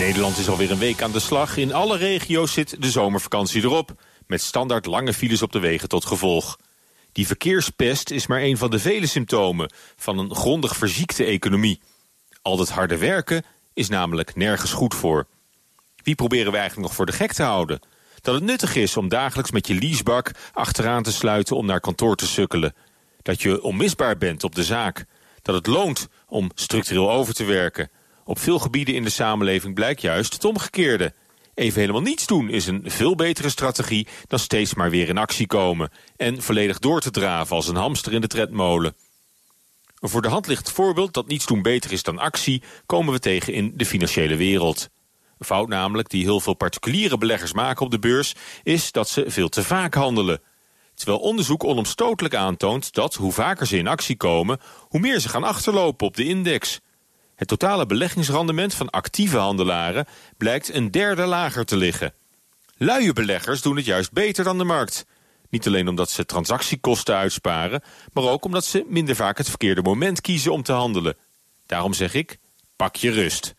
Nederland is alweer een week aan de slag. In alle regio's zit de zomervakantie erop. Met standaard lange files op de wegen tot gevolg. Die verkeerspest is maar een van de vele symptomen van een grondig verziekte economie. Al dat harde werken is namelijk nergens goed voor. Wie proberen we eigenlijk nog voor de gek te houden? Dat het nuttig is om dagelijks met je leasebak achteraan te sluiten om naar kantoor te sukkelen. Dat je onmisbaar bent op de zaak. Dat het loont om structureel over te werken. Op veel gebieden in de samenleving blijkt juist het omgekeerde. Even helemaal niets doen is een veel betere strategie dan steeds maar weer in actie komen. En volledig door te draven als een hamster in de tredmolen. Een voor de hand liggend voorbeeld dat niets doen beter is dan actie... komen we tegen in de financiële wereld. Een fout namelijk die heel veel particuliere beleggers maken op de beurs... is dat ze veel te vaak handelen. Terwijl onderzoek onomstotelijk aantoont dat hoe vaker ze in actie komen... hoe meer ze gaan achterlopen op de index... Het totale beleggingsrendement van actieve handelaren blijkt een derde lager te liggen. Luie beleggers doen het juist beter dan de markt. Niet alleen omdat ze transactiekosten uitsparen, maar ook omdat ze minder vaak het verkeerde moment kiezen om te handelen. Daarom zeg ik, pak je rust.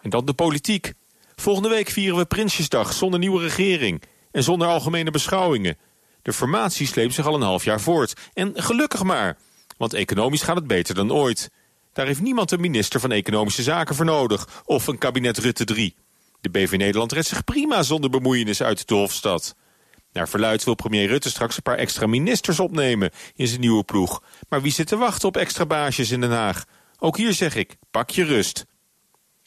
En dan de politiek. Volgende week vieren we Prinsjesdag zonder nieuwe regering en zonder algemene beschouwingen. De formatie sleept zich al een half jaar voort. En gelukkig maar, want economisch gaat het beter dan ooit. Daar heeft niemand een minister van Economische Zaken voor nodig. Of een kabinet Rutte 3. De BV Nederland redt zich prima zonder bemoeienis uit de Hofstad. Naar verluid wil premier Rutte straks een paar extra ministers opnemen in zijn nieuwe ploeg. Maar wie zit te wachten op extra baasjes in Den Haag? Ook hier zeg ik, pak je rust.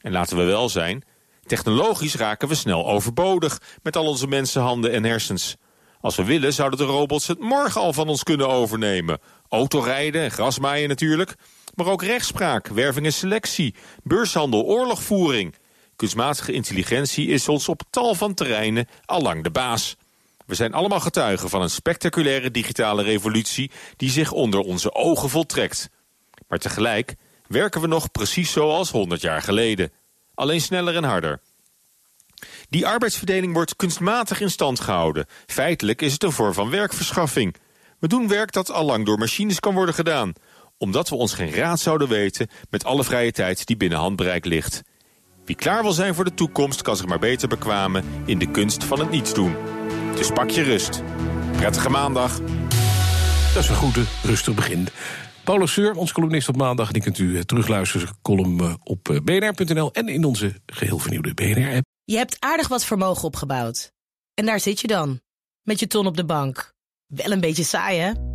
En laten we wel zijn, technologisch raken we snel overbodig... met al onze mensenhanden en hersens. Als we willen zouden de robots het morgen al van ons kunnen overnemen. Autorijden en grasmaaien natuurlijk maar ook rechtspraak, werving en selectie, beurshandel, oorlogvoering. Kunstmatige intelligentie is ons op tal van terreinen allang de baas. We zijn allemaal getuigen van een spectaculaire digitale revolutie die zich onder onze ogen voltrekt. Maar tegelijk werken we nog precies zoals 100 jaar geleden. Alleen sneller en harder. Die arbeidsverdeling wordt kunstmatig in stand gehouden. Feitelijk is het een vorm van werkverschaffing. We doen werk dat allang door machines kan worden gedaan omdat we ons geen raad zouden weten met alle vrije tijd die binnen handbereik ligt. Wie klaar wil zijn voor de toekomst kan zich maar beter bekwamen in de kunst van het niets doen. Dus pak je rust. Prettige maandag. Dat is een goede, rustig begin. Paulus Seur, onze columnist op maandag. Die kunt u eh, terugluisteren, column eh, op eh, bnr.nl en in onze geheel vernieuwde BNR-app. Je hebt aardig wat vermogen opgebouwd. En daar zit je dan, met je ton op de bank. Wel een beetje saai, hè?